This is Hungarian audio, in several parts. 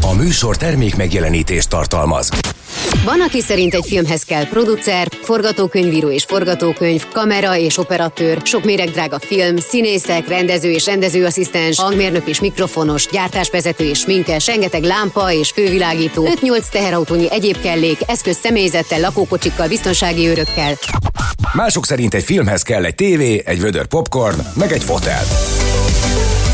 A műsor termék megjelenítést tartalmaz. Van, aki szerint egy filmhez kell producer, forgatókönyvíró és forgatókönyv, kamera és operatőr, sok méregdrága film, színészek, rendező és rendezőasszisztens, hangmérnök és mikrofonos, gyártásvezető és sminkes, rengeteg lámpa és fővilágító, 5-8 teherautónyi egyéb kellék, eszköz személyzettel, lakókocsikkal, biztonsági őrökkel. Mások szerint egy filmhez kell egy tévé, egy vödör popcorn, meg egy fotel.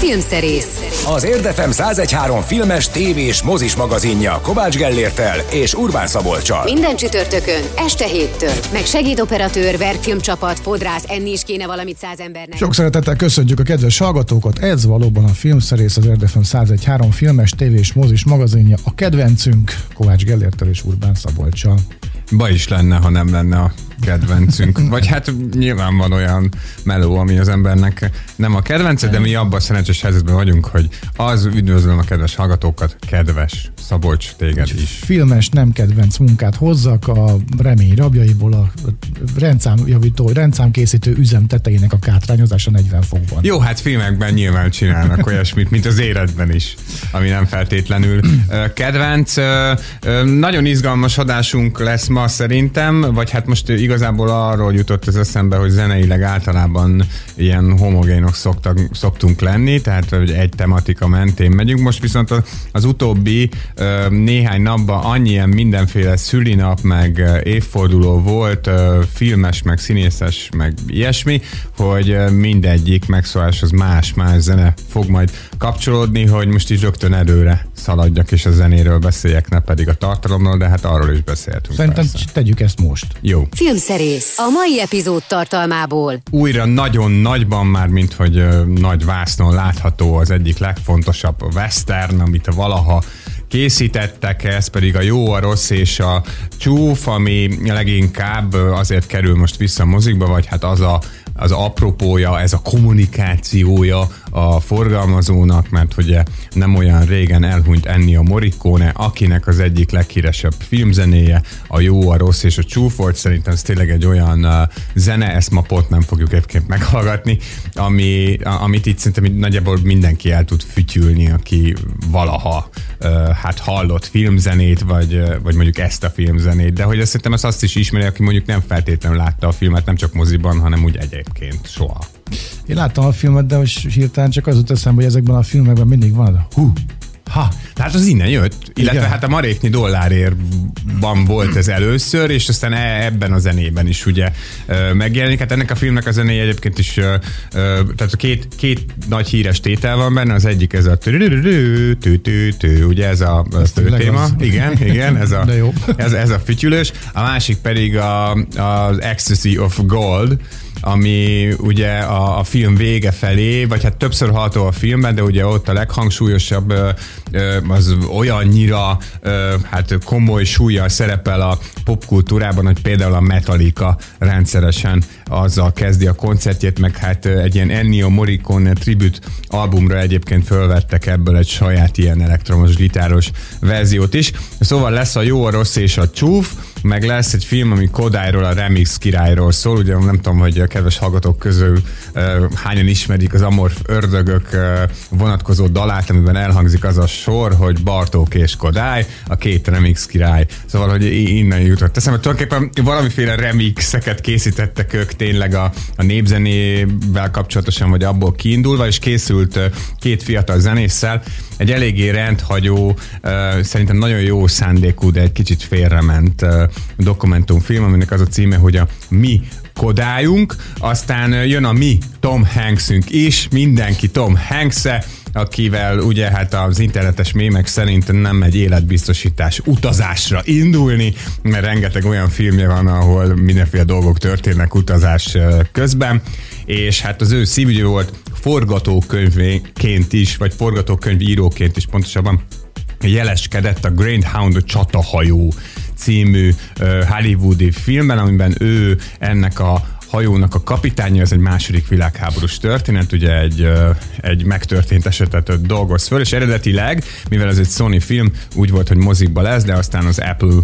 Filmszerész. Az Érdefem 1013 filmes, tévés, mozis magazinja Kovács Gellértel és Urbán Szabolcsal. Minden csütörtökön, este héttől. Meg segédoperatőr, verkfilmcsapat, fodrász, enni is kéne valamit száz embernek. Sok szeretettel köszöntjük a kedves hallgatókat. Ez valóban a filmszerész az Érdefem 1013 filmes, tévés, mozis magazinja. A kedvencünk Kovács Gellértel és Urbán Szabolcsal. Ba is lenne, ha nem lenne a kedvencünk. Vagy hát nyilván van olyan meló, ami az embernek nem a kedvence, de mi abban a szerencsés helyzetben vagyunk, hogy az üdvözlöm a kedves hallgatókat, kedves Szabolcs, téged is. Filmes, nem kedvenc munkát hozzak a remény rabjaiból a rendszámjavító, rendszámkészítő üzem tetejének a kátrányozása 40 fokban. Jó, hát filmekben nyilván csinálnak olyasmit, mint az életben is, ami nem feltétlenül kedvenc. Nagyon izgalmas adásunk lesz ma szerintem, vagy hát most igazából arról jutott ez eszembe, hogy zeneileg általában ilyen homogénok szoktak, szoktunk lenni, tehát hogy egy tematika mentén megyünk. Most viszont az utóbbi néhány napban annyi ilyen mindenféle szülinap, meg évforduló volt, filmes, meg színészes, meg ilyesmi, hogy mindegyik megszóláshoz más-más zene fog majd kapcsolódni, hogy most is rögtön előre szaladjak és a zenéről beszéljek, ne pedig a tartalomról, de hát arról is beszélhetünk. Szerintem persze. tegyük ezt most. Jó. Filmszerész. A mai epizód tartalmából. Újra nagyon nagyban már, mint hogy nagy vásznon látható az egyik legfontosabb western, amit valaha készítettek, ez pedig a jó, a rossz és a csúf, ami leginkább azért kerül most vissza a mozikba, vagy hát az a az apropója, ez a kommunikációja a forgalmazónak, mert ugye nem olyan régen elhunyt Ennio Morricone, akinek az egyik leghíresebb filmzenéje, a jó, a rossz és a csúf volt, szerintem ez tényleg egy olyan uh, zene, ezt ma pont nem fogjuk egyébként meghallgatni, ami, amit itt szerintem nagyjából mindenki el tud fütyülni, aki valaha uh, hát hallott filmzenét, vagy, vagy mondjuk ezt a filmzenét, de hogy ezt szerintem azt, azt is ismeri, aki mondjuk nem feltétlenül látta a filmet, nem csak moziban, hanem úgy egyébként soha. Én láttam a filmet, de most hirtelen csak az jut eszembe, hogy ezekben a filmekben mindig van hú, Ha, tehát az innen jött, illetve Igen. hát a Maréknyi dollárérban volt ez először, és aztán e- ebben a zenében is ugye megjelenik. Hát ennek a filmnek a zenéje egyébként is, tehát a két, két nagy híres tétel van benne, az egyik ez a ugye ez a téma. Igen, igen, ez a, ez, ez a fütyülős. A másik pedig a, az Ecstasy of Gold, ami ugye a, a film vége felé, vagy hát többször hallható a filmben, de ugye ott a leghangsúlyosabb az olyannyira hát komoly súlyjal szerepel a popkultúrában, hogy például a Metallica rendszeresen azzal kezdi a koncertjét, meg hát egy ilyen Ennio Morricone tribute albumra egyébként fölvettek ebből egy saját ilyen elektromos gitáros verziót is. Szóval lesz a jó, a rossz és a csúf, meg lesz egy film, ami Kodályról, a remix királyról szól, ugye nem tudom, hogy a kedves hallgatók közül hányan ismerik az Amorf ördögök vonatkozó dalát, amiben elhangzik az a sor, hogy Bartók és Kodály, a két remix király. Szóval, hogy innen jutott. Teszem, hogy tulajdonképpen valamiféle remixeket készítettek ők tényleg a, a népzenével kapcsolatosan, vagy abból kiindulva, és készült két fiatal zenésszel, egy eléggé rendhagyó, szerintem nagyon jó szándékú, de egy kicsit félrement dokumentumfilm, aminek az a címe, hogy a Mi kodályunk, aztán jön a mi Tom Hanksünk is, mindenki Tom hanks akivel ugye hát az internetes mémek szerint nem egy életbiztosítás utazásra indulni, mert rengeteg olyan filmje van, ahol mindenféle dolgok történnek utazás közben, és hát az ő szívügyi volt forgatókönyvként is, vagy forgatókönyvíróként is pontosabban. Jeleskedett a Greyhound csatahajó című hollywoodi filmben, amiben ő ennek a hajónak a kapitánya, ez egy második világháborús történet, ugye egy, egy megtörtént esetet dolgoz föl, és eredetileg, mivel ez egy Sony film, úgy volt, hogy mozikba lesz, de aztán az Apple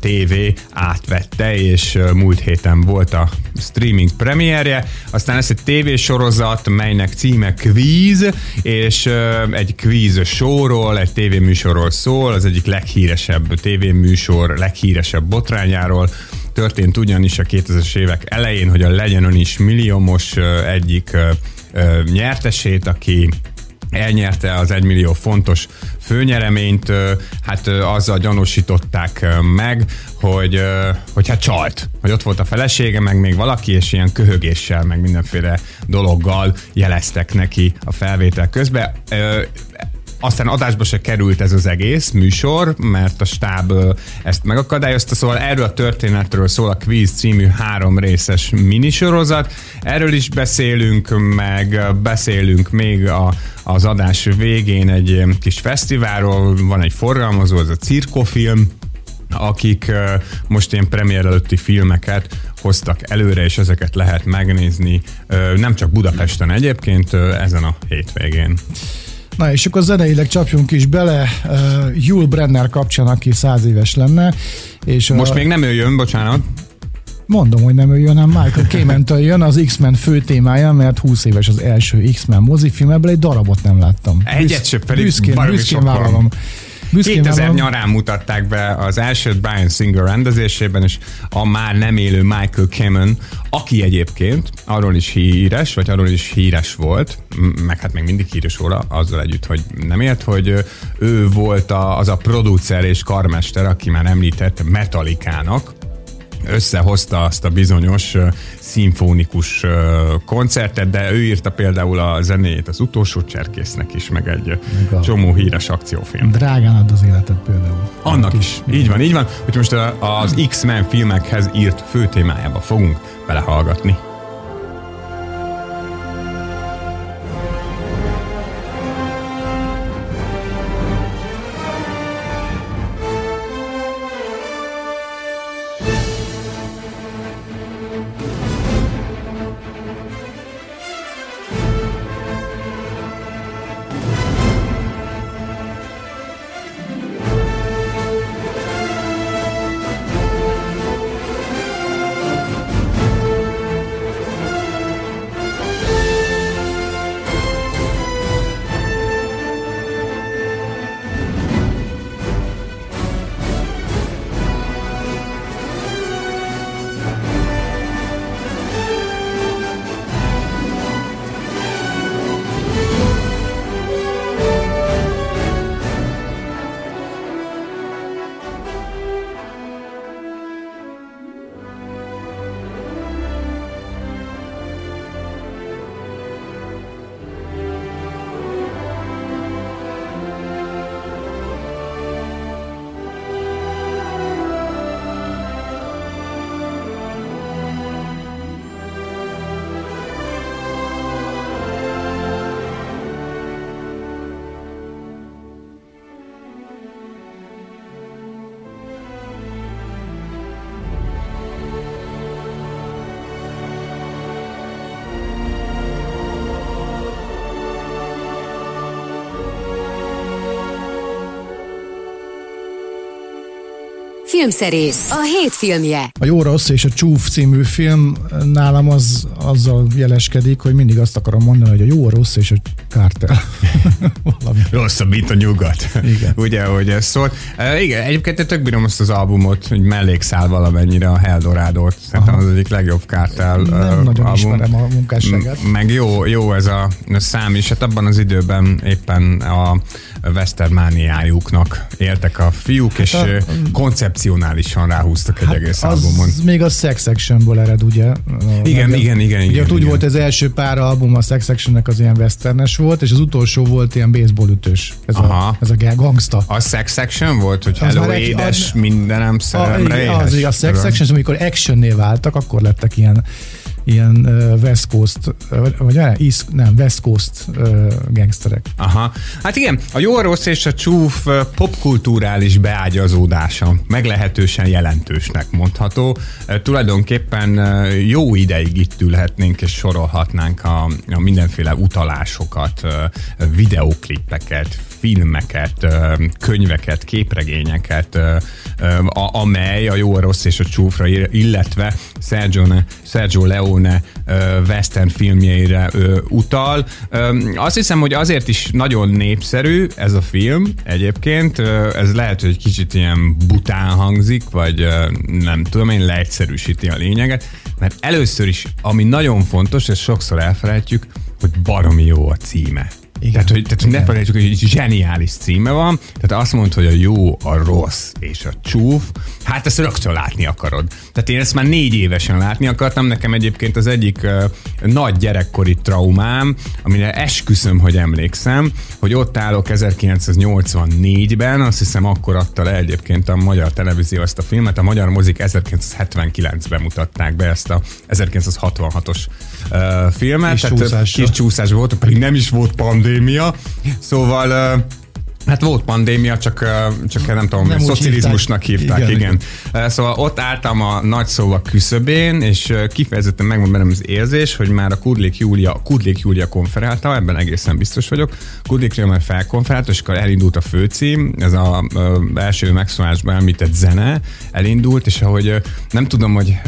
TV átvette, és múlt héten volt a streaming premierje, aztán ez egy tévésorozat, melynek címe Quiz, és egy quiz showról, egy tévéműsorról szól, az egyik leghíresebb tévéműsor, leghíresebb botrányáról, történt ugyanis a 2000-es évek elején, hogy a legyen ön is milliómos egyik nyertesét, aki elnyerte az egymillió fontos főnyereményt, hát azzal gyanúsították meg, hogy, hogy hát csalt, hogy ott volt a felesége, meg még valaki, és ilyen köhögéssel, meg mindenféle dologgal jeleztek neki a felvétel közben aztán adásba se került ez az egész műsor, mert a stáb ezt megakadályozta, szóval erről a történetről szól a Quiz című három részes minisorozat. Erről is beszélünk, meg beszélünk még a, az adás végén egy kis fesztiválról, van egy forgalmazó, az a Cirkofilm, akik most ilyen premier előtti filmeket hoztak előre, és ezeket lehet megnézni nem csak Budapesten egyébként, ezen a hétvégén. Na és akkor zeneileg csapjunk is bele uh, Jul Brenner kapcsán, aki száz éves lenne. És, Most uh, még nem ő jön, bocsánat. Mondom, hogy nem ő jön, hanem Michael Kamen jön, az X-Men fő témája, mert 20 éves az első X-Men mozifilm, ebből egy darabot nem láttam. Egyet sem pedig büszkén, büszkén vállalom. Büszkén 2000 van. nyarán mutatták be az első Brian Singer rendezésében, és a már nem élő Michael Kamen, aki egyébként arról is híres, vagy arról is híres volt, meg hát még mindig híres róla, azzal együtt, hogy nem élt, hogy ő volt a, az a producer és karmester, aki már említett Metalikának, összehozta azt a bizonyos szimfonikus koncertet, de ő írta például a zenéjét az utolsó cserkésznek is, meg egy meg csomó híres akciófilm. Drágán ad az életet például. Annak is. is. Így van, így van. Hogy most az X-Men filmekhez írt főtémájába fogunk belehallgatni. Filmszerész, a hét filmje. A Jó Rossz és a Csúf című film nálam az, azzal jeleskedik, hogy mindig azt akarom mondani, hogy a Jó Rossz és a Kártel. Rosszabb, mint a nyugat. Igen. Ugye, hogy ez szólt. E, igen, egyébként tök bírom azt az albumot, hogy mellékszál valamennyire a Heldorádot. Szerintem az egyik legjobb Kártel Nem uh, nagyon album. ismerem a munkásságát. Meg jó, jó ez a szám is. Hát abban az időben éppen a Westermániájuknak éltek a fiúk, hát és a, koncepcionálisan ráhúztak egy hát egész az albumon. még a Sex Actionból ered, ugye? Igen, igen, igen, igen. Ugye igen, úgy igen. volt az első pár album a Sex Actionnek az ilyen westernes volt, és az utolsó volt ilyen baseball ütős. Ez, Aha. a, ez a gangsta. A Sex Action volt, hogy hello édes, a, mindenem szeremre a, az, a Sex Action, amikor actionnél váltak, akkor lettek ilyen ilyen uh, West Coast, uh, vagy uh, East, nem, West Coast uh, gangsterek. Aha. Hát igen, a jó, a rossz és a csúf popkulturális beágyazódása meglehetősen jelentősnek mondható. Tulajdonképpen jó ideig itt ülhetnénk és sorolhatnánk a, a mindenféle utalásokat, videóklippeket, filmeket, könyveket, képregényeket, amely a jó, a rossz és a csúfra, illetve Sergio, Sergio Leone western filmjeire utal. Azt hiszem, hogy azért is nagyon népszerű ez a film egyébként. Ez lehet, hogy kicsit ilyen bután hangzik, vagy nem tudom én, leegyszerűsíti a lényeget, mert először is, ami nagyon fontos, és sokszor elfelejtjük, hogy baromi jó a címe. Igen. Tehát, hogy, tehát, hogy ne felejtsük, hogy egy zseniális címe van, tehát azt mondod, hogy a jó, a rossz és a csúf, hát ezt rögtön látni akarod. Tehát én ezt már négy évesen látni akartam, nekem egyébként az egyik uh, nagy gyerekkori traumám, amire esküszöm, hogy emlékszem, hogy ott állok 1984-ben, azt hiszem akkor adta le egyébként a magyar televízió ezt a filmet, a magyar mozik 1979-ben mutatták be ezt a 1966-os uh, filmet. Kis csúszás. Kis csúszás volt, pedig nem is volt pandémia. Szóval uh, Hát volt pandémia, csak, csak nem tudom, nem szocializmusnak hívták, hívták igen, igen. Szóval ott álltam a nagy szóval küszöbén, és kifejezetten megvan bennem az érzés, hogy már a Kudlik Júlia, Kudlik Júlia konferálta, ebben egészen biztos vagyok. Kudlik Júlia már felkonferálta, és akkor elindult a főcím, ez a, a első megszólásban említett zene elindult, és ahogy nem tudom, hogy,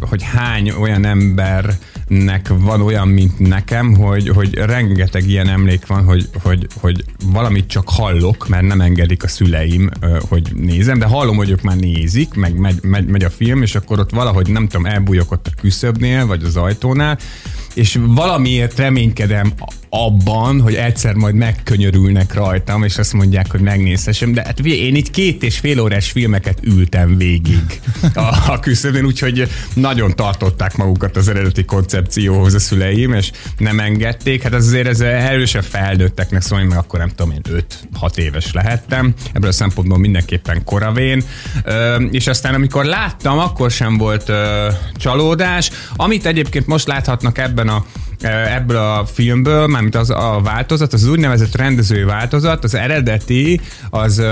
hogy hány olyan ember nek van olyan, mint nekem, hogy, hogy rengeteg ilyen emlék van, hogy, hogy, hogy valamit csak hallok, mert nem engedik a szüleim, hogy nézem, de hallom, hogy ők már nézik, meg megy, megy, megy a film, és akkor ott valahogy nem tudom, elbújok ott a küszöbnél, vagy az ajtónál, és valamiért reménykedem abban, hogy egyszer majd megkönyörülnek rajtam, és azt mondják, hogy megnézhessem, de hát én itt két és fél órás filmeket ültem végig a, a küszöbön, úgyhogy nagyon tartották magukat az eredeti koncepcióhoz a szüleim, és nem engedték. Hát az azért ez erősen felnőtteknek szólni, mert akkor nem tudom én 5-6 éves lehettem. Ebből a szempontból mindenképpen koravén. És aztán amikor láttam, akkor sem volt csalódás. Amit egyébként most láthatnak ebben a ebből a filmből, mármint az a változat, az úgynevezett rendezői változat, az eredeti, az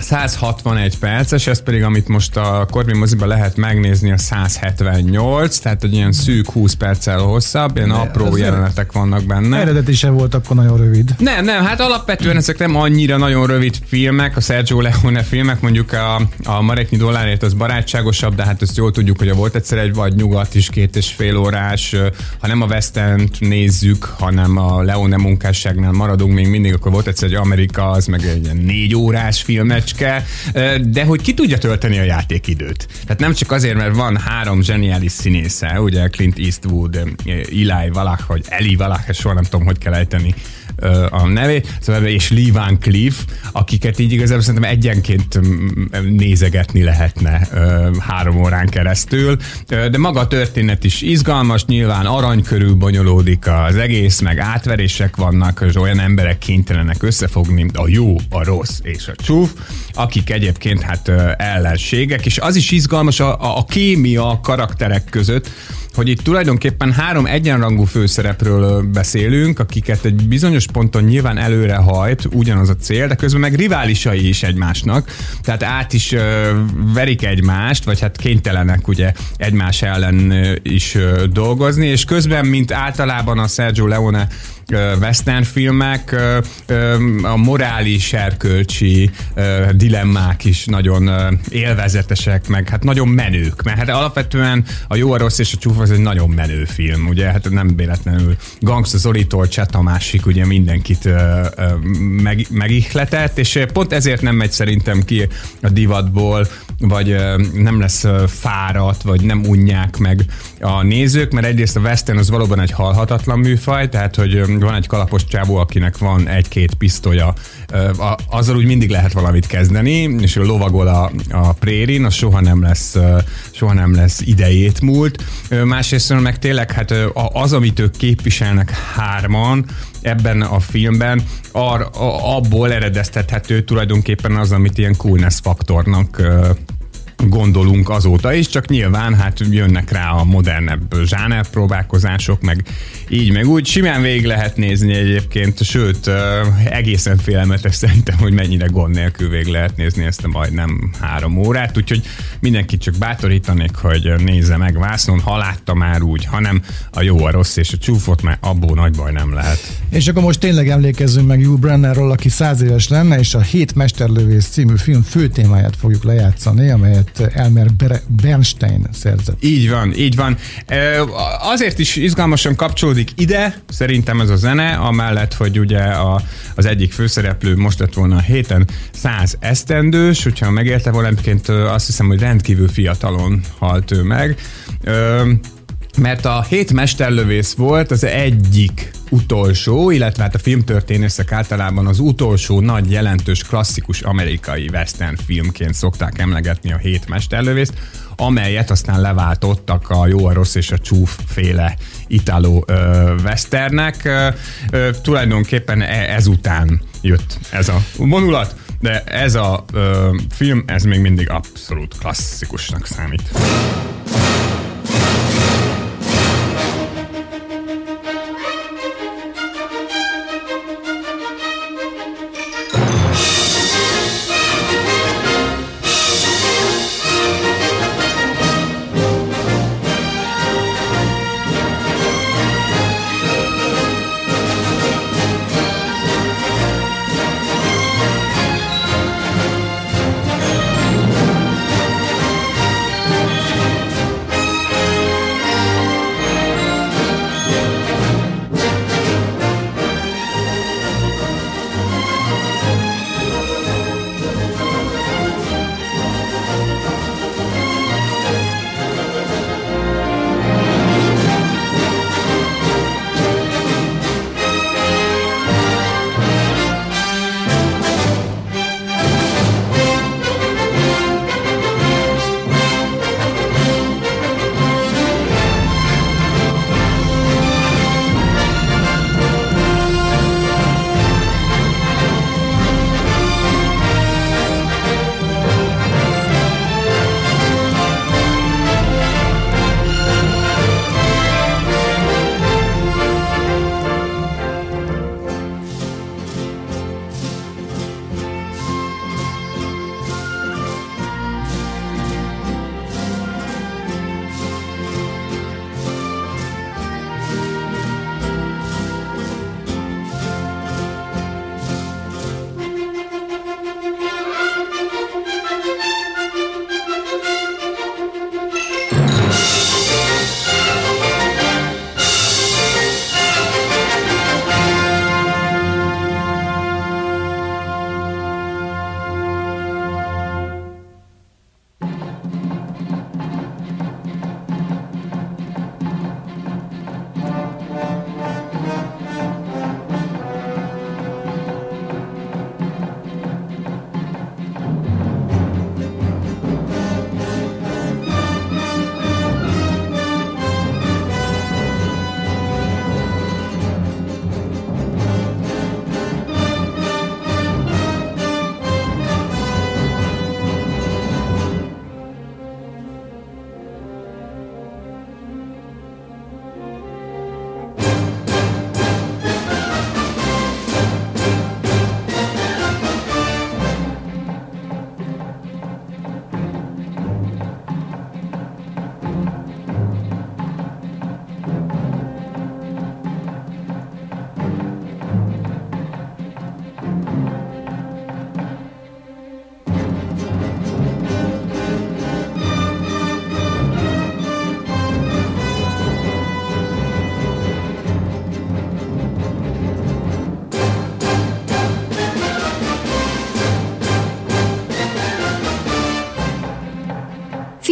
161 perces, ez pedig, amit most a Corvin moziban lehet megnézni, a 178, tehát egy ilyen szűk 20 perccel hosszabb, ilyen De apró jelenetek vannak benne. Eredeti sem volt akkor nagyon rövid. Nem, nem, hát alapvetően ezek nem annyira nagyon rövid filmek, a Sergio Leone filmek, mondjuk a, a Mareknyi dollárért az barátságosabb, de hát ezt jól tudjuk, hogy a volt egyszer egy vagy nyugat is két és fél órás, ha nem a West End nézzük, hanem a Leone munkásságnál maradunk még mindig, akkor volt egyszer egy Amerika, az meg egy négy órás filmet, mecske, de hogy ki tudja tölteni a játékidőt. Tehát nem csak azért, mert van három zseniális színésze, ugye Clint Eastwood, Eli Valach, vagy Eli Valach, soha nem tudom, hogy kell ejteni a nevét, szóval, és Lee Van akiket így igazából szerintem egyenként nézegetni lehetne három órán keresztül, de maga a történet is izgalmas, nyilván arany körül bonyolódik az egész, meg átverések vannak, és olyan emberek kénytelenek összefogni, a jó, a rossz és a csúf, akik egyébként hát ellenségek, és az is izgalmas a, a, a kémia a karakterek között, hogy itt tulajdonképpen három egyenrangú főszerepről beszélünk, akiket egy bizonyos ponton nyilván előre hajt ugyanaz a cél, de közben meg riválisai is egymásnak, tehát át is verik egymást, vagy hát kénytelenek ugye egymás ellen is dolgozni, és közben, mint általában a Sergio Leone western filmek, a morális, erkölcsi dilemmák is nagyon élvezetesek, meg hát nagyon menők, mert hát alapvetően a jó, a rossz és a csúf az egy nagyon menő film, ugye, hát nem véletlenül Gangsta Zolitól Cseh Tamásik ugye mindenkit meg, megihletett, és pont ezért nem megy szerintem ki a divatból, vagy nem lesz fáradt, vagy nem unják meg a nézők, mert egyrészt a western az valóban egy halhatatlan műfaj, tehát hogy van egy kalapos csávó, akinek van egy-két pisztolya, azzal úgy mindig lehet valamit kezdeni, és ő lovagol a, a prérin, az soha nem lesz, soha nem lesz idejét múlt. Másrészt meg tényleg hát az, amit ők képviselnek hárman, ebben a filmben ar, abból eredeztethető tulajdonképpen az, amit ilyen coolness faktornak gondolunk azóta is, csak nyilván hát jönnek rá a modernebb zsáner próbálkozások, meg így, meg úgy. Simán végig lehet nézni egyébként, sőt, egészen félelmetes szerintem, hogy mennyire gond nélkül végig lehet nézni ezt a majdnem három órát, úgyhogy mindenkit csak bátorítanék, hogy nézze meg vászon, ha látta már úgy, hanem a jó, a rossz és a csúfot, mert abból nagy baj nem lehet. És akkor most tényleg emlékezzünk meg Hugh Brennerről, aki száz éves lenne, és a Hét Mesterlövész című film fő témáját fogjuk lejátszani, amelyet Elmer Bernstein szerzett. Így van, így van. Azért is izgalmasan kapcsolódik ide, szerintem ez a zene, amellett, hogy ugye a, az egyik főszereplő most lett volna a héten száz esztendős, hogyha megérte volna, azt hiszem, hogy rendkívül fiatalon halt ő meg mert a hét mesterlövész volt az egyik utolsó, illetve hát a filmtörténészek általában az utolsó nagy jelentős klasszikus amerikai western filmként szokták emlegetni a hét mesterlövészt, amelyet aztán leváltottak a jó, a rossz és a csúf féle italo ö, westernek. Ö, tulajdonképpen e, ezután jött ez a vonulat, de ez a ö, film, ez még mindig abszolút klasszikusnak számít.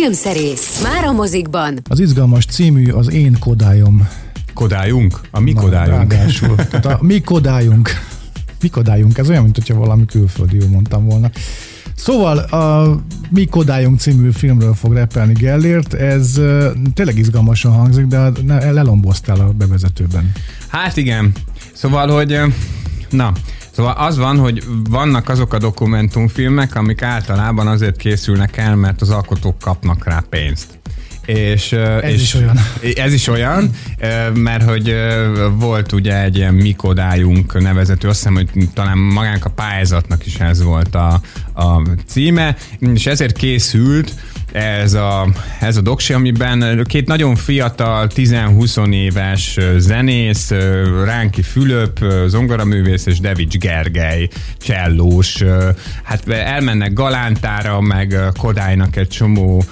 Filmszerész. Már a mozikban. Az izgalmas című az Én kodályom. Kodályunk? A mi Na, kodályunk? Ráadásul. Tehát a mi kodályunk. Mi kodályunk. Ez olyan, mint hogyha valami külföldi mondtam volna. Szóval a Mi Kodályunk című filmről fog repelni Gellért. Ez tényleg izgalmasan hangzik, de lelomboztál a bevezetőben. Hát igen. Szóval, hogy na, Szóval az van, hogy vannak azok a dokumentumfilmek, amik általában azért készülnek el, mert az alkotók kapnak rá pénzt. És, ez és is olyan. Ez is olyan, mert hogy volt ugye egy ilyen Mikodájunk nevezető, azt hiszem, hogy talán magánk a pályázatnak is ez volt a, a címe, és ezért készült ez a, ez a doksi, amiben két nagyon fiatal, 10-20 éves zenész, Ránki Fülöp, zongoraművész és Devics Gergely, csellós, hát elmennek Galántára, meg Kodálynak egy csomó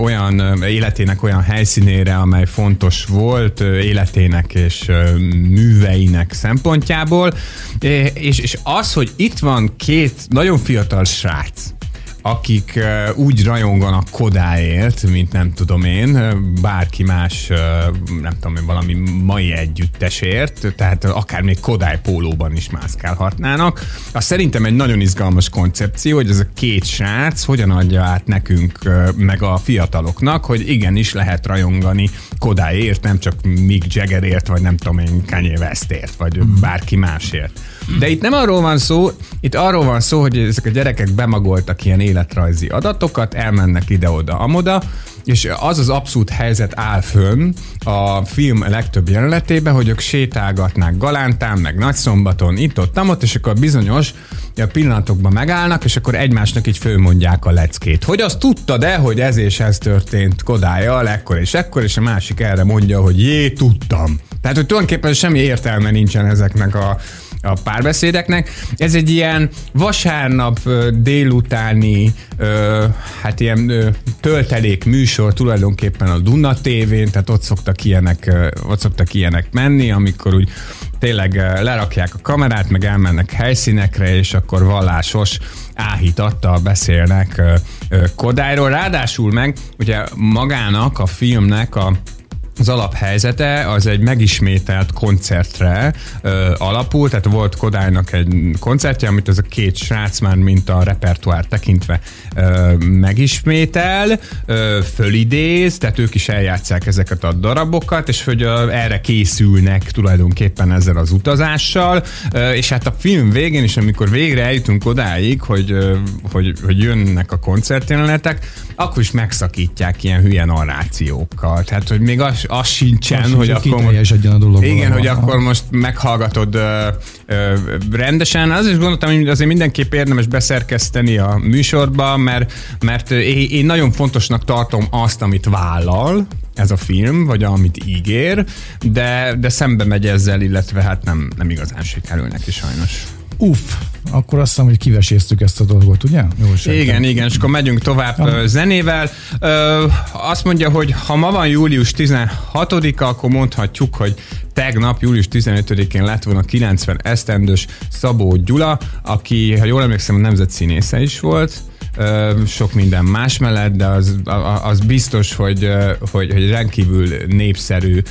olyan életének olyan helyszínére, amely fontos volt életének és műveinek szempontjából, és, és az, hogy itt van két nagyon fiatal srác, akik úgy rajonganak Kodáért, mint nem tudom én, bárki más, nem tudom én, valami mai együttesért, tehát akár még Kodály pólóban is mászkálhatnának. Az szerintem egy nagyon izgalmas koncepció, hogy ez a két srác hogyan adja át nekünk, meg a fiataloknak, hogy igenis lehet rajongani Kodáért, nem csak Mick Jaggerért, vagy nem tudom én, Kanye Westért, vagy mm. bárki másért. De itt nem arról van szó, itt arról van szó, hogy ezek a gyerekek bemagoltak ilyen életrajzi adatokat, elmennek ide-oda, amoda, és az az abszolút helyzet áll fönn a film legtöbb jelenetében, hogy ők sétálgatnák Galántán, meg Nagyszombaton, itt-ott, ott, és akkor bizonyos a pillanatokban megállnak, és akkor egymásnak így fölmondják a leckét. Hogy azt tudta de, hogy ez és ez történt Kodája, ekkor és ekkor, és a másik erre mondja, hogy jé, tudtam. Tehát, hogy tulajdonképpen semmi értelme nincsen ezeknek a a párbeszédeknek. Ez egy ilyen vasárnap délutáni, hát ilyen töltelék műsor tulajdonképpen a Duna tévén, tehát ott szoktak ilyenek, ott szoktak ilyenek menni, amikor úgy tényleg lerakják a kamerát, meg elmennek helyszínekre, és akkor vallásos áhítattal beszélnek Kodályról. Ráadásul meg ugye magának a filmnek a az alaphelyzete az egy megismételt koncertre ö, alapul, tehát volt Kodálynak egy koncertje, amit ez a két srác már mint a repertoár tekintve ö, megismétel, ö, fölidéz, tehát ők is eljátszák ezeket a darabokat, és hogy ö, erre készülnek tulajdonképpen ezzel az utazással, ö, és hát a film végén is, amikor végre eljutunk odáig, hogy, ö, hogy, hogy jönnek a koncertjelenetek, akkor is megszakítják ilyen hülye narrációkkal. Tehát, hogy még az, az sincsen, az hogy akkor most, a dolog igen, valahol. hogy akkor most meghallgatod ö, ö, rendesen. Az is gondoltam, hogy azért mindenképp érdemes beszerkeszteni a műsorba, mert, mert én, én nagyon fontosnak tartom azt, amit vállal, ez a film, vagy amit ígér, de, de szembe megy ezzel, illetve hát nem, nem igazán sikerül neki sajnos. Uff, akkor azt hiszem, hogy kiveséztük ezt a dolgot, ugye? Jó, igen, igen, és akkor megyünk tovább ja. zenével. Ö, azt mondja, hogy ha ma van július 16-a, akkor mondhatjuk, hogy tegnap, július 15-én lett volna 90 esztendős Szabó Gyula, aki, ha jól emlékszem, a nemzet színésze is volt sok minden más mellett, de az, az biztos, hogy, hogy, hogy rendkívül népszerű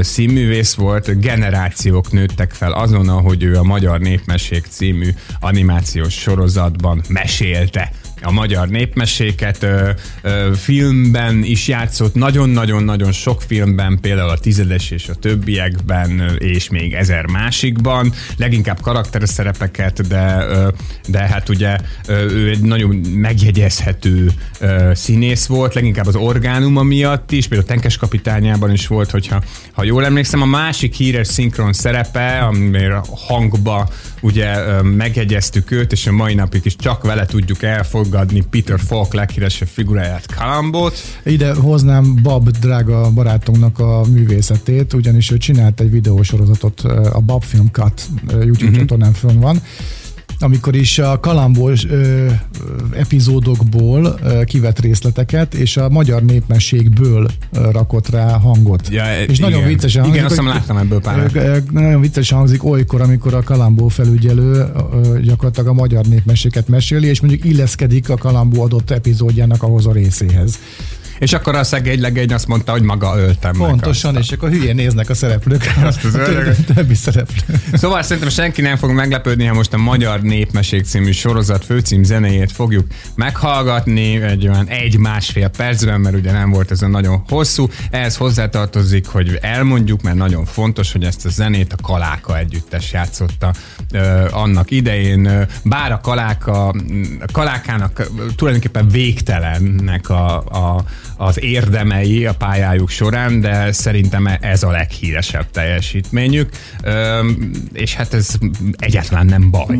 színművész volt. Generációk nőttek fel azon, hogy ő a Magyar Népmesék című animációs sorozatban mesélte a magyar népmeséket, ö, ö, filmben is játszott, nagyon-nagyon-nagyon sok filmben, például a Tizedes és a többiekben, és még ezer másikban, leginkább karakterszerepeket, de, ö, de hát ugye ö, ő egy nagyon megjegyezhető ö, színész volt, leginkább az orgánuma miatt is, például Tenkes kapitányában is volt, hogyha ha jól emlékszem, a másik híres szinkron szerepe, amire hangba ugye megjegyeztük őt, és a mai napig is csak vele tudjuk elfogadni Peter Falk leghíresebb figuráját, Kalambot. Ide hoznám Bab drága barátunknak a művészetét, ugyanis ő csinált egy videósorozatot, a Bab Film Cut YouTube uh-huh. csatornán fönn van, amikor is a kalambos ö, epizódokból ö, kivett részleteket, és a magyar népmességből ö, rakott rá hangot. Ja, és igen. nagyon viccesen hangzik. Igen, azt láttam ebből pár. Ö, nagyon viccesen hangzik olykor, amikor a kalambó felügyelő ö, gyakorlatilag a magyar népmeséket meséli, és mondjuk illeszkedik a kalambó adott epizódjának ahhoz a részéhez. És akkor a szegény legény azt mondta, hogy maga öltem Pontosan, meg és akkor hülyén néznek a szereplők. Azt az a többi szereplő. Szóval szerintem senki nem fog meglepődni, ha most a Magyar Népmesék című sorozat főcím zenéjét fogjuk meghallgatni egy olyan egy-másfél percben, mert ugye nem volt ez a nagyon hosszú. Ehhez hozzátartozik, hogy elmondjuk, mert nagyon fontos, hogy ezt a zenét a Kaláka együttes játszotta ö, annak idején. Bár a Kaláka, a Kalákának tulajdonképpen végtelennek a, a, az érdemei a pályájuk során, de szerintem ez a leghíresebb teljesítményük, és hát ez egyáltalán nem baj.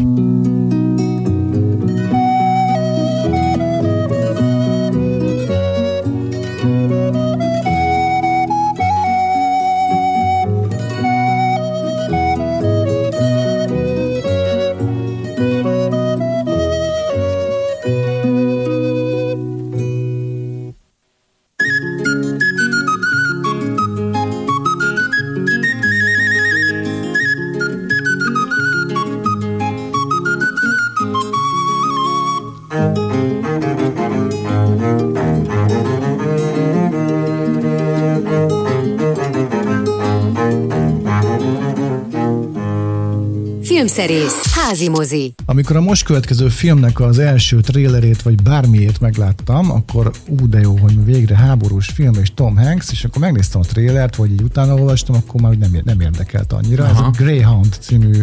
Filmszerész, házi mozi. Amikor a most következő filmnek az első trélerét, vagy bármiét megláttam, akkor ú, de jó, hogy végre háborús film és Tom Hanks, és akkor megnéztem a trélert, vagy így utána olvastam, akkor már nem, nem érdekelt annyira. Aha. Ez a Greyhound című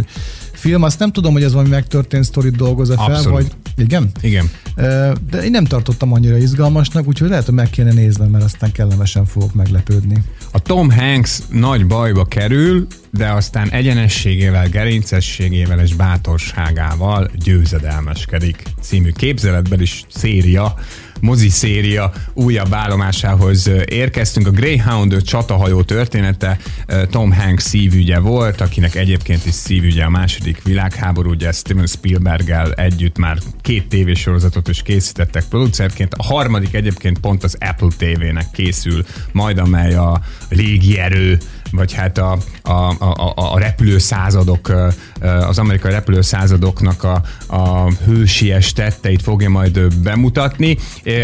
film. Azt nem tudom, hogy ez valami megtörtént sztorit dolgoz fel, Abszolút. vagy igen? Igen. De én nem tartottam annyira izgalmasnak, úgyhogy lehet, hogy meg kéne néznem, mert aztán kellemesen fogok meglepődni. A Tom Hanks nagy bajba kerül, de aztán egyenességével, gerincességével és bátorságával győzedelmeskedik című képzeletben is széria mozi széria újabb állomásához érkeztünk. A Greyhound csatahajó története Tom Hanks szívügye volt, akinek egyébként is szívügye a második világháború, ugye Steven Spielberggel együtt már két tévésorozatot is készítettek producerként. A harmadik egyébként pont az Apple TV-nek készül, majd amely a légierő vagy hát a, a, a, a repülő századok, az amerikai repülő századoknak a, a hősies tetteit fogja majd bemutatni.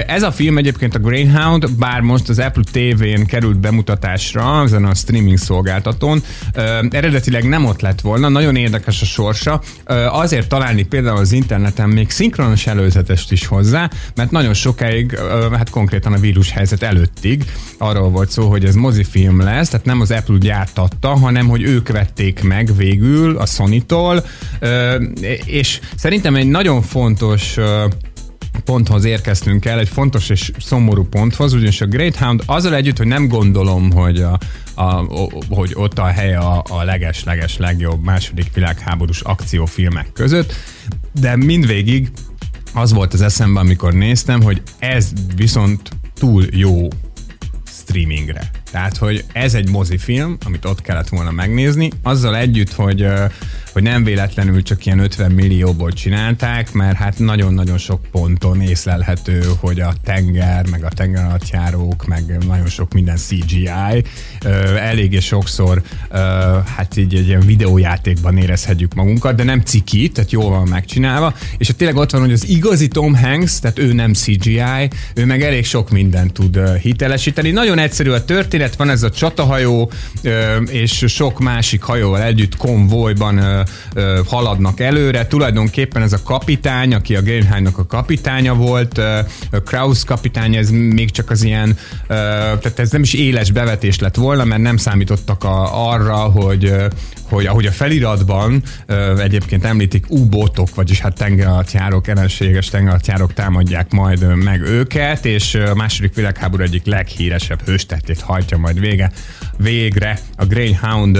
Ez a film egyébként a Greyhound, bár most az Apple TV-n került bemutatásra, ezen a streaming szolgáltatón, eredetileg nem ott lett volna, nagyon érdekes a sorsa. Azért találni például az interneten még szinkronos előzetest is hozzá, mert nagyon sokáig, hát konkrétan a vírus helyzet előttig arról volt szó, hogy ez mozifilm lesz, tehát nem az Apple Apple gyártatta, hanem hogy ők vették meg végül a Sony-tól, és szerintem egy nagyon fontos ponthoz érkeztünk el, egy fontos és szomorú ponthoz, ugyanis a Greyhound azzal együtt, hogy nem gondolom, hogy, a, a, hogy ott a helye a, a leges-leges legjobb második világháborús akciófilmek között, de mindvégig az volt az eszemben, amikor néztem, hogy ez viszont túl jó streamingre. Tehát, hogy ez egy mozifilm, amit ott kellett volna megnézni, azzal együtt, hogy hogy nem véletlenül csak ilyen 50 millióból csinálták, mert hát nagyon-nagyon sok ponton észlelhető, hogy a tenger, meg a tengeralattjárók, meg nagyon sok minden CGI, eléggé sokszor hát így egy ilyen videójátékban érezhetjük magunkat, de nem ciki, tehát jól van megcsinálva, és ott tényleg ott van, hogy az igazi Tom Hanks, tehát ő nem CGI, ő meg elég sok mindent tud hitelesíteni. Nagyon egyszerű a történet, van ez a csatahajó, és sok másik hajóval együtt konvojban haladnak előre. Tulajdonképpen ez a kapitány, aki a Gernheimnak a kapitánya volt, Kraus kapitány, ez még csak az ilyen, tehát ez nem is éles bevetés lett volna, mert nem számítottak a, arra, hogy, hogy ahogy a feliratban egyébként említik U-botok, vagyis hát tengeralattjárók, ellenséges tengeralattjárók támadják majd meg őket, és a második világháború egyik leghíresebb hőstettét hajtja majd vége, végre a Greyhound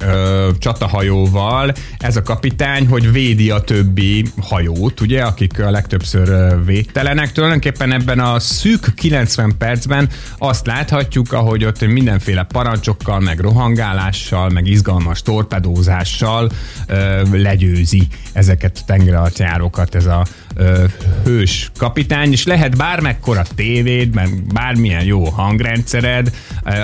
ö, csatahajóval ez a kapitány, hogy védi a többi hajót, ugye, akik a legtöbbször védtelenek. Tulajdonképpen ebben a szűk 90 percben azt láthatjuk, ahogy ott mindenféle parancsokkal, meg rohangálással, meg izgalmas torpedózással ö, legyőzi ezeket a tengeralattjárókat ez a ö, hős kapitány, és lehet bármekkora tévéd, meg bármilyen jó hangrendszered,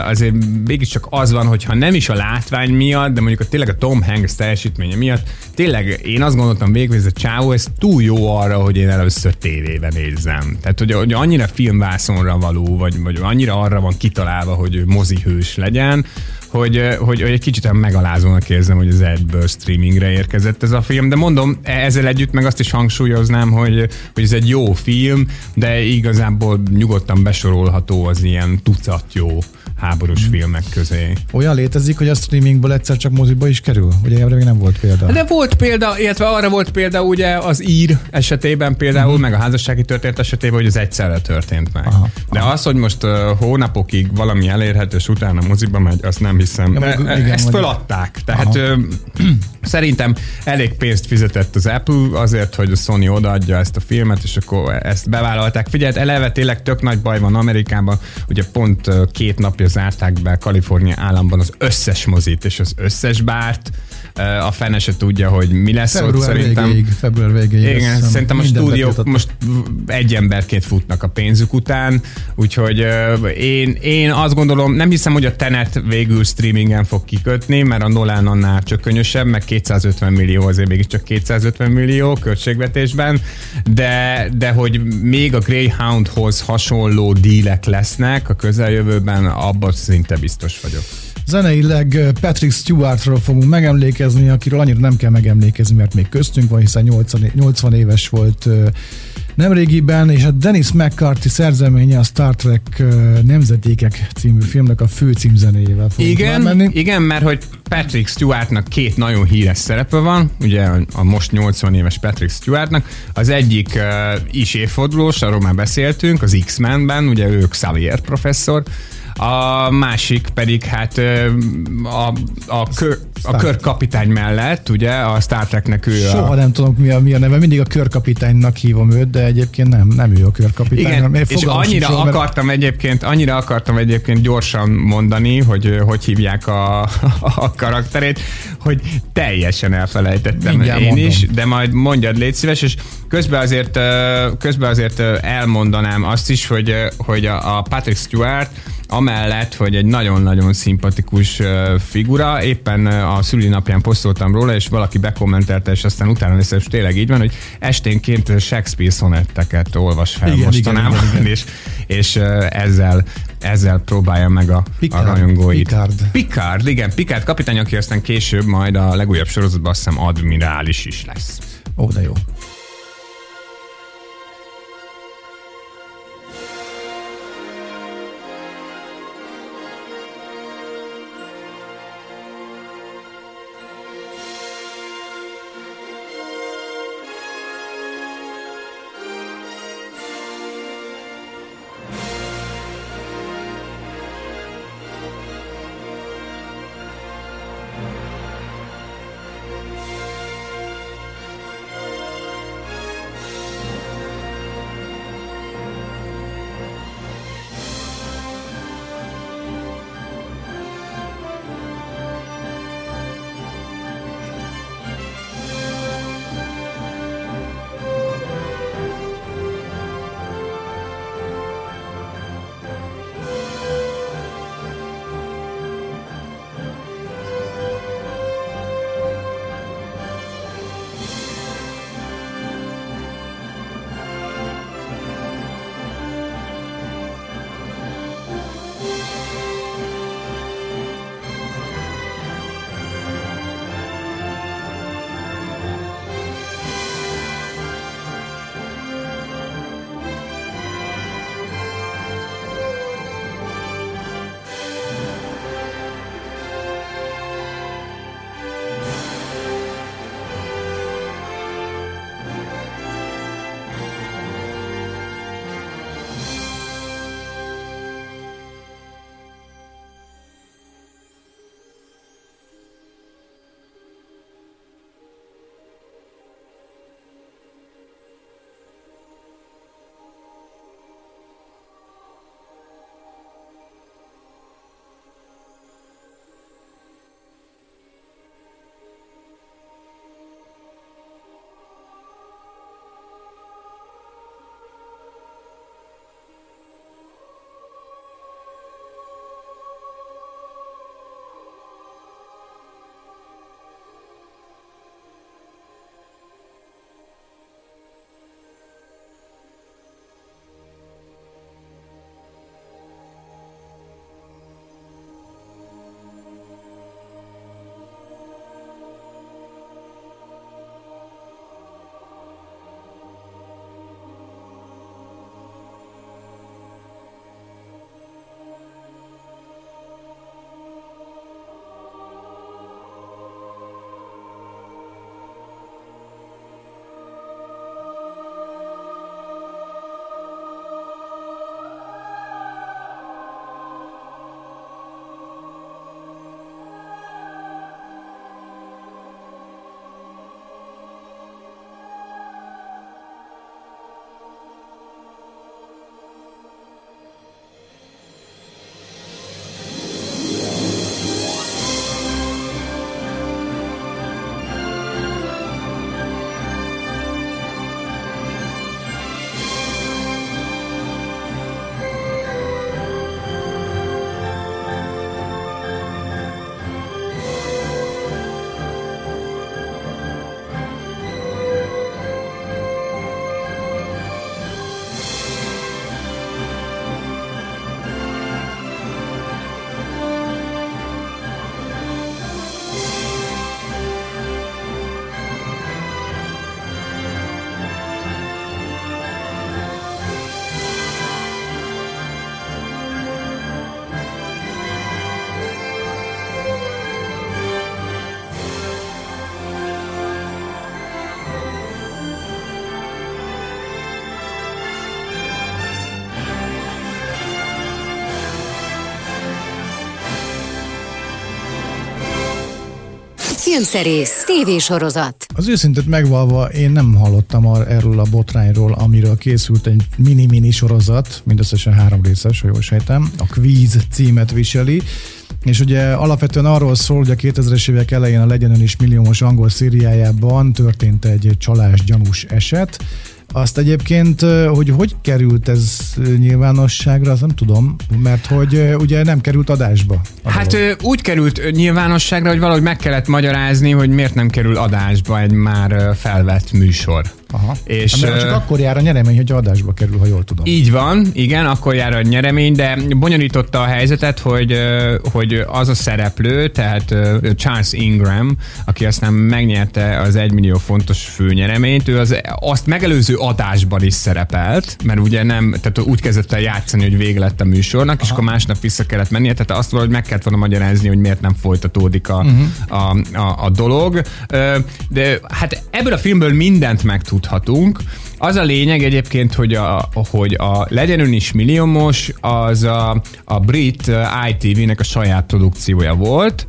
azért mégiscsak az van, hogyha nem is a látvány miatt, miatt, de mondjuk a, tényleg a Tom Hanks teljesítménye miatt, tényleg én azt gondoltam végül, hogy ez a csávó, ez túl jó arra, hogy én először tévében nézzem. Tehát, hogy, hogy annyira filmvászonra való, vagy, vagy annyira arra van kitalálva, hogy ő mozihős legyen, hogy, hogy, hogy egy kicsit megalázónak érzem, hogy az egyből streamingre érkezett ez a film, de mondom, e- ezzel együtt meg azt is hangsúlyoznám, hogy, hogy ez egy jó film, de igazából nyugodtan besorolható az ilyen tucat jó háborús hmm. filmek közé. Olyan létezik, hogy a streamingből egyszer csak moziba is kerül? Ugye erre még nem volt példa. De volt példa, illetve arra volt példa ugye az ír esetében például, hmm. meg a házassági történet esetében, hogy az egyszerre történt meg. Aha, De az, hogy most uh, hónapokig valami elérhető, és utána moziba megy, azt nem hiszem. Ja, meg, igen, ezt föladták. Tehát uh, szerintem elég pénzt fizetett az Apple azért, hogy a Sony odaadja ezt a filmet, és akkor ezt bevállalták. Figyelj, eleve tényleg tök nagy baj van Amerikában, ugye pont két napja zárták be Kalifornia államban az összes mozit és az összes bárt, a fene se tudja, hogy mi lesz február ott szerintem. Végéig, február végéig. Igen, szerintem a stúdiók most egy emberként futnak a pénzük után, úgyhogy én, én azt gondolom, nem hiszem, hogy a Tenet végül streamingen fog kikötni, mert a Nolan annál csökkönösebb, meg 250 millió, azért mégiscsak 250 millió költségvetésben, de, de hogy még a Greyhoundhoz hasonló dílek lesznek a közeljövőben, abban szinte biztos vagyok. Zeneileg Patrick Stewartról fogunk megemlékezni, akiről annyira nem kell megemlékezni, mert még köztünk van, hiszen 80, 80 éves volt nemrégiben, és a Dennis McCarthy szerzeménye a Star Trek Nemzetékek című filmnek a fő címzenéjével fogunk igen, menni. Igen, mert hogy Patrick Stewartnak két nagyon híres szerepe van, ugye a most 80 éves Patrick Stewartnak, az egyik uh, is évfordulós, arról már beszéltünk, az X-Menben, ugye ő Xavier professzor, a másik pedig hát a, a, kör, a körkapitány mellett, ugye, a Star Treknek ő Soha a... nem tudom, mi a, mi a neve, mindig a körkapitánynak hívom őt, de egyébként nem, nem ő a körkapitány. Igen, és annyira sincs, akartam mert... egyébként, annyira akartam egyébként gyorsan mondani, hogy hogy hívják a, a karakterét, hogy teljesen elfelejtettem Mindjárt én mondom. is, de majd mondjad, légy szíves, és közben azért, közben azért elmondanám azt is, hogy, hogy a Patrick Stewart amellett, hogy egy nagyon-nagyon szimpatikus figura, éppen a szülinapján posztoltam róla, és valaki bekommentelte, és aztán utána lesz, és tényleg így van, hogy esténként Shakespeare szonetteket olvas fel igen, mostanában, igen, igen, igen. és, és ezzel ezzel próbálja meg a, Picard, a rajongóit. Picard. Picard, igen, Picard kapitány, aki aztán később majd a legújabb sorozatban azt hiszem admirális is lesz. Ó, de jó. Filmszerész, tévésorozat. Az őszintét megvalva én nem hallottam ar- erről a botrányról, amiről készült egy mini-mini sorozat, mindösszesen három részes, ha jól sejtem. A Quiz címet viseli. És ugye alapvetően arról szól, hogy a 2000-es évek elején a Legyen is milliómos angol szériájában történt egy csalás gyanús eset, azt egyébként, hogy hogy került ez nyilvánosságra, azt nem tudom, mert hogy ugye nem került adásba. Hát dolog. úgy került nyilvánosságra, hogy valahogy meg kellett magyarázni, hogy miért nem kerül adásba egy már felvett műsor. Aha. És, Mert csak akkor jár a nyeremény, hogy adásba kerül, ha jól tudom. Így van, igen, akkor jár a nyeremény, de bonyolította a helyzetet, hogy, hogy az a szereplő, tehát Charles Ingram, aki aztán megnyerte az 1 millió fontos főnyereményt, ő az, azt megelőző adásban is szerepelt, mert ugye nem, tehát úgy kezdett el játszani, hogy vége lett a műsornak, Aha. és akkor másnap vissza kellett mennie, tehát azt valahogy meg kellett volna magyarázni, hogy miért nem folytatódik a, uh-huh. a, a, a dolog. De hát ebből a filmből mindent megtud tudhatunk. Az a lényeg egyébként, hogy a, hogy a Legyen ön is milliómos, az a, a brit ITV-nek a saját produkciója volt,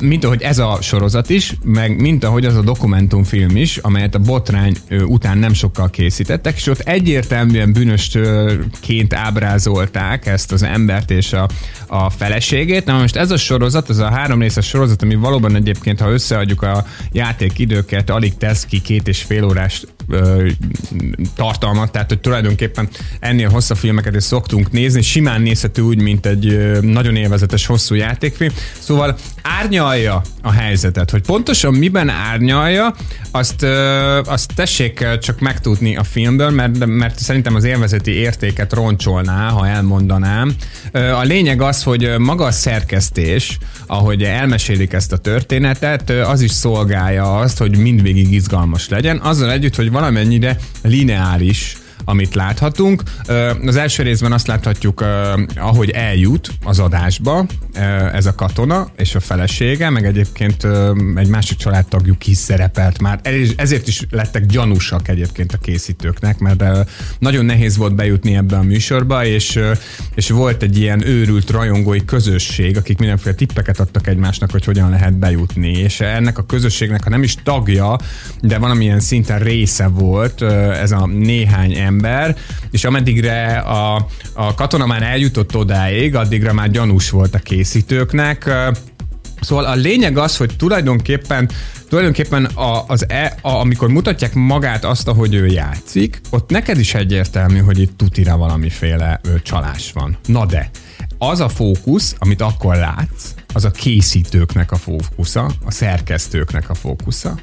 mint ahogy ez a sorozat is, meg mint ahogy az a dokumentumfilm is, amelyet a botrány után nem sokkal készítettek, és ott egyértelműen bűnösként ábrázolták ezt az embert és a, a feleségét. Na most ez a sorozat, az a három részes sorozat, ami valóban egyébként, ha összeadjuk a játékidőket, alig tesz ki két és fél órás tartalmat, tehát hogy tulajdonképpen ennél hosszabb filmeket is szoktunk nézni, simán nézhető úgy, mint egy nagyon élvezetes hosszú játékfilm. Szóval árnyalja a helyzetet, hogy pontosan miben árnyalja, azt, azt tessék csak megtudni a filmből, mert, mert szerintem az élvezeti értéket roncsolná, ha elmondanám. A lényeg az, hogy maga a szerkesztés, ahogy elmesélik ezt a történetet, az is szolgálja azt, hogy mindvégig izgalmas legyen, azzal együtt, hogy valamennyire lineáris amit láthatunk. Az első részben azt láthatjuk, ahogy eljut az adásba ez a katona és a felesége, meg egyébként egy másik családtagjuk is szerepelt már. Ezért is lettek gyanúsak egyébként a készítőknek, mert nagyon nehéz volt bejutni ebbe a műsorba, és, és volt egy ilyen őrült rajongói közösség, akik mindenféle tippeket adtak egymásnak, hogy hogyan lehet bejutni. És ennek a közösségnek, ha nem is tagja, de valamilyen szinten része volt ez a néhány ember, ember, és ameddigre a, a katona már eljutott odáig, addigra már gyanús volt a készítőknek. Szóval a lényeg az, hogy tulajdonképpen tulajdonképpen a, az e, a, amikor mutatják magát azt, ahogy ő játszik, ott neked is egyértelmű, hogy itt tutira valamiféle ő, csalás van. Na de, az a fókusz, amit akkor látsz, az a készítőknek a fókusza, a szerkesztőknek a fókusza,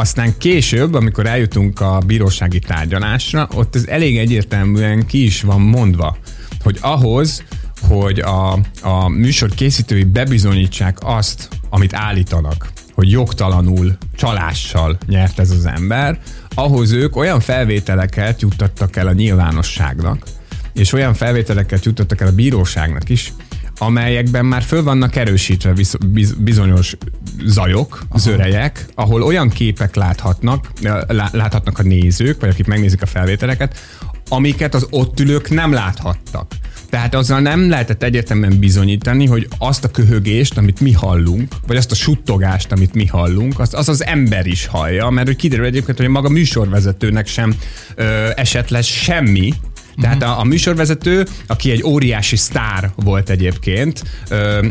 aztán később, amikor eljutunk a bírósági tárgyalásra, ott ez elég egyértelműen ki is van mondva, hogy ahhoz, hogy a, a műsor készítői bebizonyítsák azt, amit állítanak, hogy jogtalanul, csalással nyert ez az ember, ahhoz ők olyan felvételeket juttattak el a nyilvánosságnak, és olyan felvételeket juttattak el a bíróságnak is, amelyekben már föl vannak erősítve bizonyos zajok, Aha. zörejek, ahol olyan képek láthatnak, láthatnak a nézők, vagy akik megnézik a felvételeket, amiket az ott ülők nem láthattak. Tehát azzal nem lehetett egyértelműen bizonyítani, hogy azt a köhögést, amit mi hallunk, vagy azt a suttogást, amit mi hallunk, azt az az ember is hallja, mert hogy kiderül egyébként, hogy maga műsorvezetőnek sem ö, esett le semmi, tehát a, a műsorvezető, aki egy óriási sztár volt egyébként,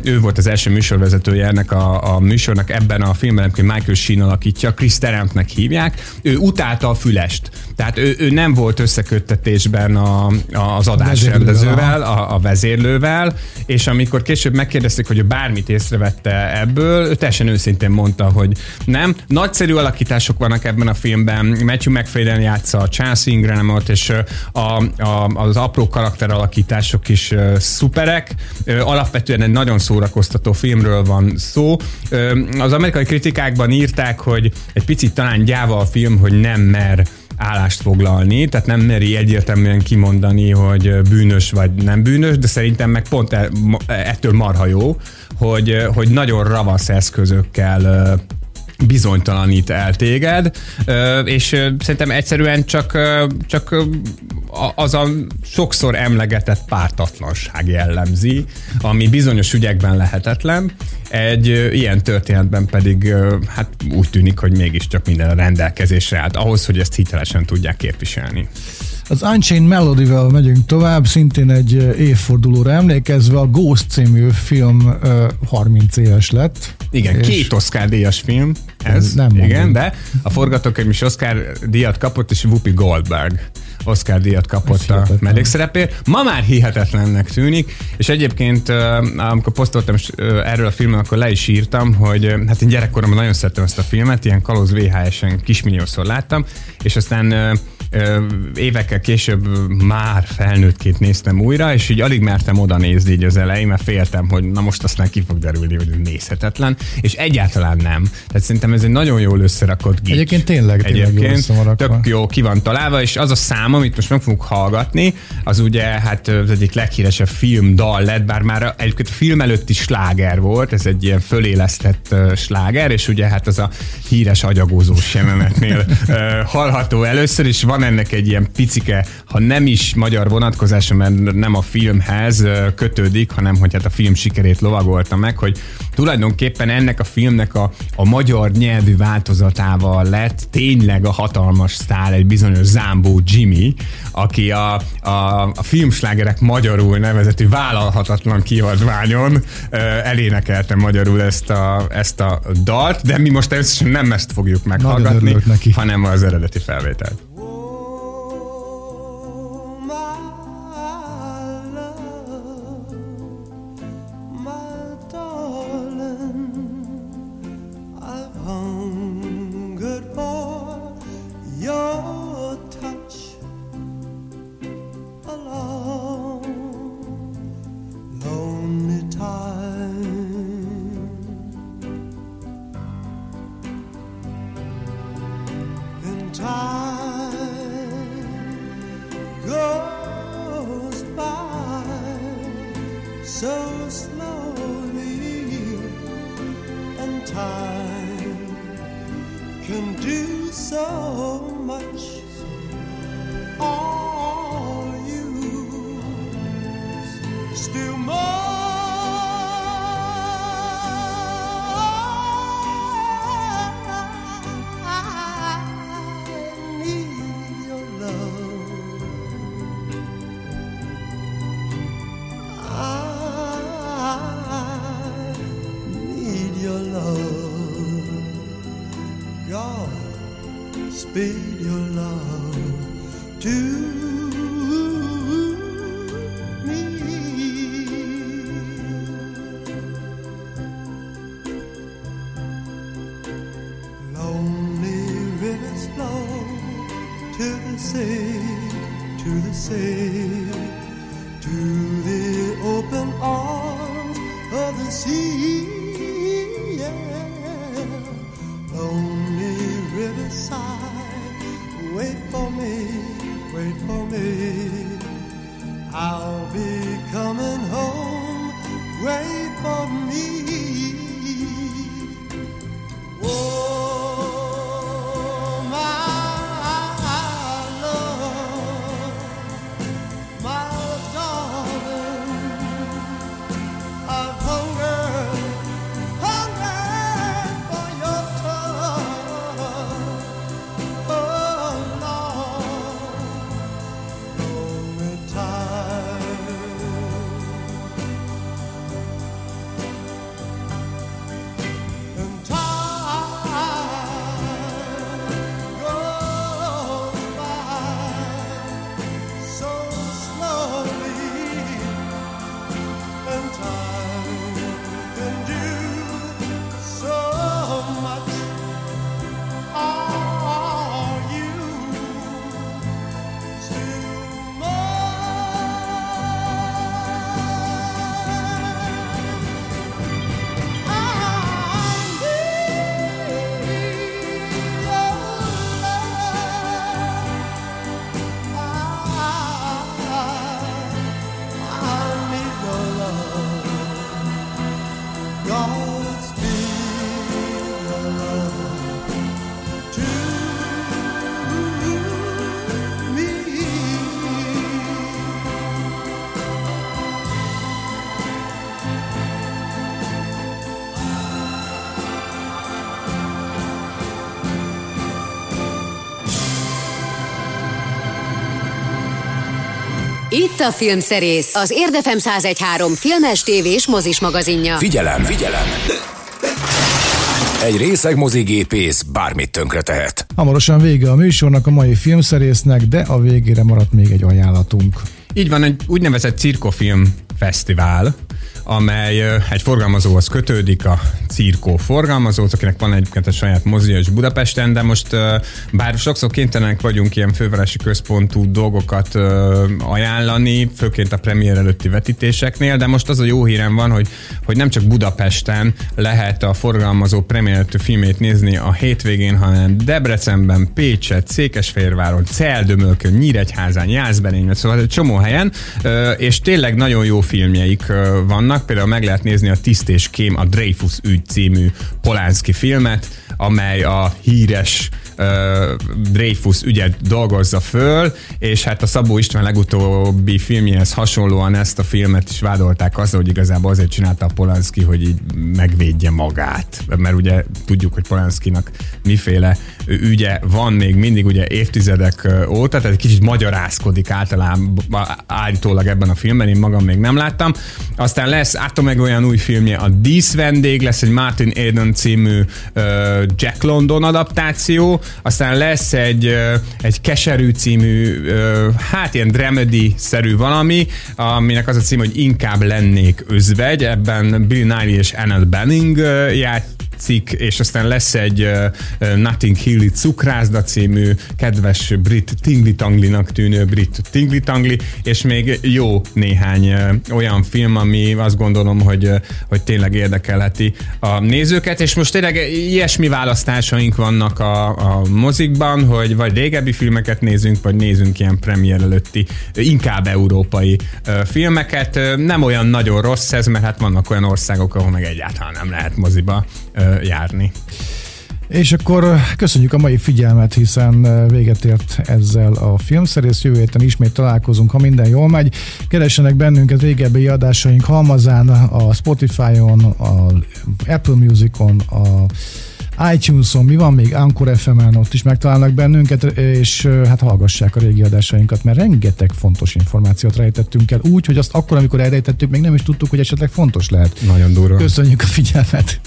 ő volt az első műsorvezetője ennek a, a műsornak ebben a filmben, hogy Michael Sheen alakítja, Chris Tarrantnek hívják, ő utálta a fülest. Tehát ő, ő nem volt összeköttetésben a, a, az adásrendezővel, a, a vezérlővel, és amikor később megkérdezték, hogy ő bármit észrevette ebből, ő teljesen őszintén mondta, hogy nem. Nagyszerű alakítások vannak ebben a filmben, Matthew McFadden játsza a Charles Ingramot, és a, a az apró karakteralakítások is szuperek. Alapvetően egy nagyon szórakoztató filmről van szó. Az amerikai kritikákban írták, hogy egy picit talán gyáva a film, hogy nem mer állást foglalni, tehát nem meri egyértelműen kimondani, hogy bűnös vagy nem bűnös, de szerintem meg pont e, ettől marha jó, hogy, hogy nagyon ravasz eszközökkel bizonytalanít el téged, és szerintem egyszerűen csak, csak az a sokszor emlegetett pártatlanság jellemzi, ami bizonyos ügyekben lehetetlen, egy ilyen történetben pedig hát úgy tűnik, hogy mégiscsak minden a rendelkezésre állt ahhoz, hogy ezt hitelesen tudják képviselni. Az Unchained Melody-vel megyünk tovább, szintén egy évfordulóra emlékezve, a Ghost című film 30 éves lett. Igen, két Oscar díjas film ez, nem igen, mondom. de a forgatókönyv is Oscar díjat kapott, és Whoopi Goldberg Oscar díjat kapott a mellékszerepért. Ma már hihetetlennek tűnik, és egyébként amikor posztoltam erről a filmről, akkor le is írtam, hogy hát én gyerekkoromban nagyon szerettem ezt a filmet, ilyen kalóz VHS-en kismilliószor láttam, és aztán évekkel később már felnőttként néztem újra, és így alig mertem oda nézni így az elején, mert féltem, hogy na most aztán ki fog derülni, hogy nézhetetlen, és egyáltalán nem. Tehát szerintem ez egy nagyon jól összerakott gics. Egyébként tényleg, tényleg Egyébként jó tök jó ki van találva, és az a szám, amit most meg fogunk hallgatni, az ugye hát az egyik leghíresebb film dal lett, bár már egyébként a film előtti sláger volt, ez egy ilyen fölélesztett sláger, és ugye hát az a híres agyagózós jelenetnél hallható először, és van van ennek egy ilyen picike, ha nem is magyar vonatkozása, mert nem a filmhez kötődik, hanem hogy hát a film sikerét lovagolta meg, hogy tulajdonképpen ennek a filmnek a, a magyar nyelvű változatával lett tényleg a hatalmas sztár egy bizonyos Zámbó Jimmy, aki a, a, a filmslágerek magyarul nevezetű vállalhatatlan kiadványon elénekelte magyarul ezt a, ezt a dalt, de mi most természetesen nem ezt fogjuk meghallgatni, hanem az eredeti felvételt. Itt a Filmszerész, az Érdefem 1013 filmes, tévés, mozis magazinja. Figyelem, figyelem! Egy részeg mozigépész bármit tönkre tehet. Hamarosan vége a műsornak, a mai filmszerésznek, de a végére maradt még egy ajánlatunk. Így van, egy úgynevezett cirkofilm fesztivál, amely egy forgalmazóhoz kötődik, a Cirkó forgalmazó, akinek van egyébként a saját mozia is Budapesten, de most bár sokszor kénytelenek vagyunk ilyen fővárosi központú dolgokat ajánlani, főként a premier előtti vetítéseknél, de most az a jó hírem van, hogy, hogy nem csak Budapesten lehet a forgalmazó premier előtti filmét nézni a hétvégén, hanem Debrecenben, Pécset, Székesfehérváron, Celdömölkön, Nyíregyházán, Jászberényben, szóval egy csomó helyen, és tényleg nagyon jó filmjeik vannak, vannak, például meg lehet nézni a Tiszt és Kém, a Dreyfus ügy című Polánszki filmet, amely a híres Dreyfus ügyet dolgozza föl, és hát a Szabó István legutóbbi filmjéhez hasonlóan ezt a filmet is vádolták azzal, hogy igazából azért csinálta a Polanski, hogy így megvédje magát. Mert ugye tudjuk, hogy Polanskinak miféle ügye van még mindig ugye évtizedek óta, tehát egy kicsit magyarázkodik általában állítólag ebben a filmben, én magam még nem láttam. Aztán lesz, meg olyan új filmje, a Dísz vendég, lesz egy Martin Eden című Jack London adaptáció, aztán lesz egy, egy Keserű című, hát ilyen dramedy-szerű valami, aminek az a cím, hogy inkább lennék özvegy, ebben Bill Nighy és Annette Benning uh, cikk, és aztán lesz egy uh, Nothing Hill Cukrászda című kedves brit tingli-tanglinak tűnő brit tingli-tangli, és még jó néhány uh, olyan film, ami azt gondolom, hogy, uh, hogy tényleg érdekelheti a nézőket, és most tényleg ilyesmi választásaink vannak a, a mozikban, hogy vagy régebbi filmeket nézünk, vagy nézünk ilyen premier előtti, inkább európai filmeket. Nem olyan nagyon rossz ez, mert hát vannak olyan országok, ahol meg egyáltalán nem lehet moziba járni. És akkor köszönjük a mai figyelmet, hiszen véget ért ezzel a filmszerész. Jövő héten ismét találkozunk, ha minden jól megy. Keressenek bennünket régebbi adásaink halmazán, a Spotify-on, a Apple Music-on, a iTunes-on, mi van még? Anchor FM-en, ott is megtalálnak bennünket, és hát hallgassák a régi adásainkat, mert rengeteg fontos információt rejtettünk el, úgy, hogy azt akkor, amikor elrejtettük, még nem is tudtuk, hogy esetleg fontos lehet. Nagyon durva. Köszönjük a figyelmet!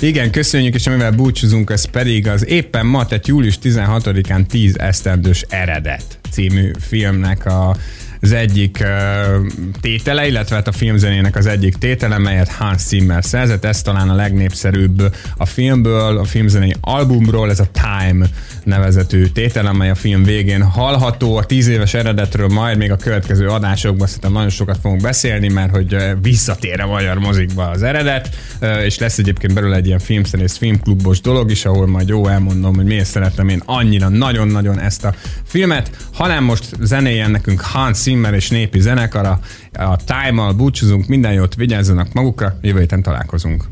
Igen, köszönjük, és amivel búcsúzunk, ez pedig az éppen ma, tehát július 16-án 10 esztendős eredet című filmnek a az egyik uh, tétele, illetve hát a filmzenének az egyik tétele, melyet Hans Zimmer szerzett. Ez talán a legnépszerűbb a filmből, a filmzenei albumról, ez a Time nevezetű tétel, amely a film végén hallható. A tíz éves eredetről majd még a következő adásokban szerintem nagyon sokat fogunk beszélni, mert hogy visszatér a magyar mozikba az eredet, és lesz egyébként belőle egy ilyen filmszerész filmklubos dolog is, ahol majd jó elmondom, hogy miért szeretem én annyira nagyon-nagyon ezt a filmet, hanem most zenéjen nekünk Hans Zimmer és népi zenekara, a Time-mal búcsúzunk, minden jót, vigyázzanak magukra, jövő héten találkozunk.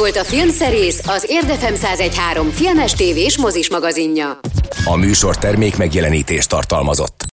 Volt a Filmszerész, az Érdefem 1013 filmes tévés mozis magazinja. A műsor termék megjelenítést tartalmazott.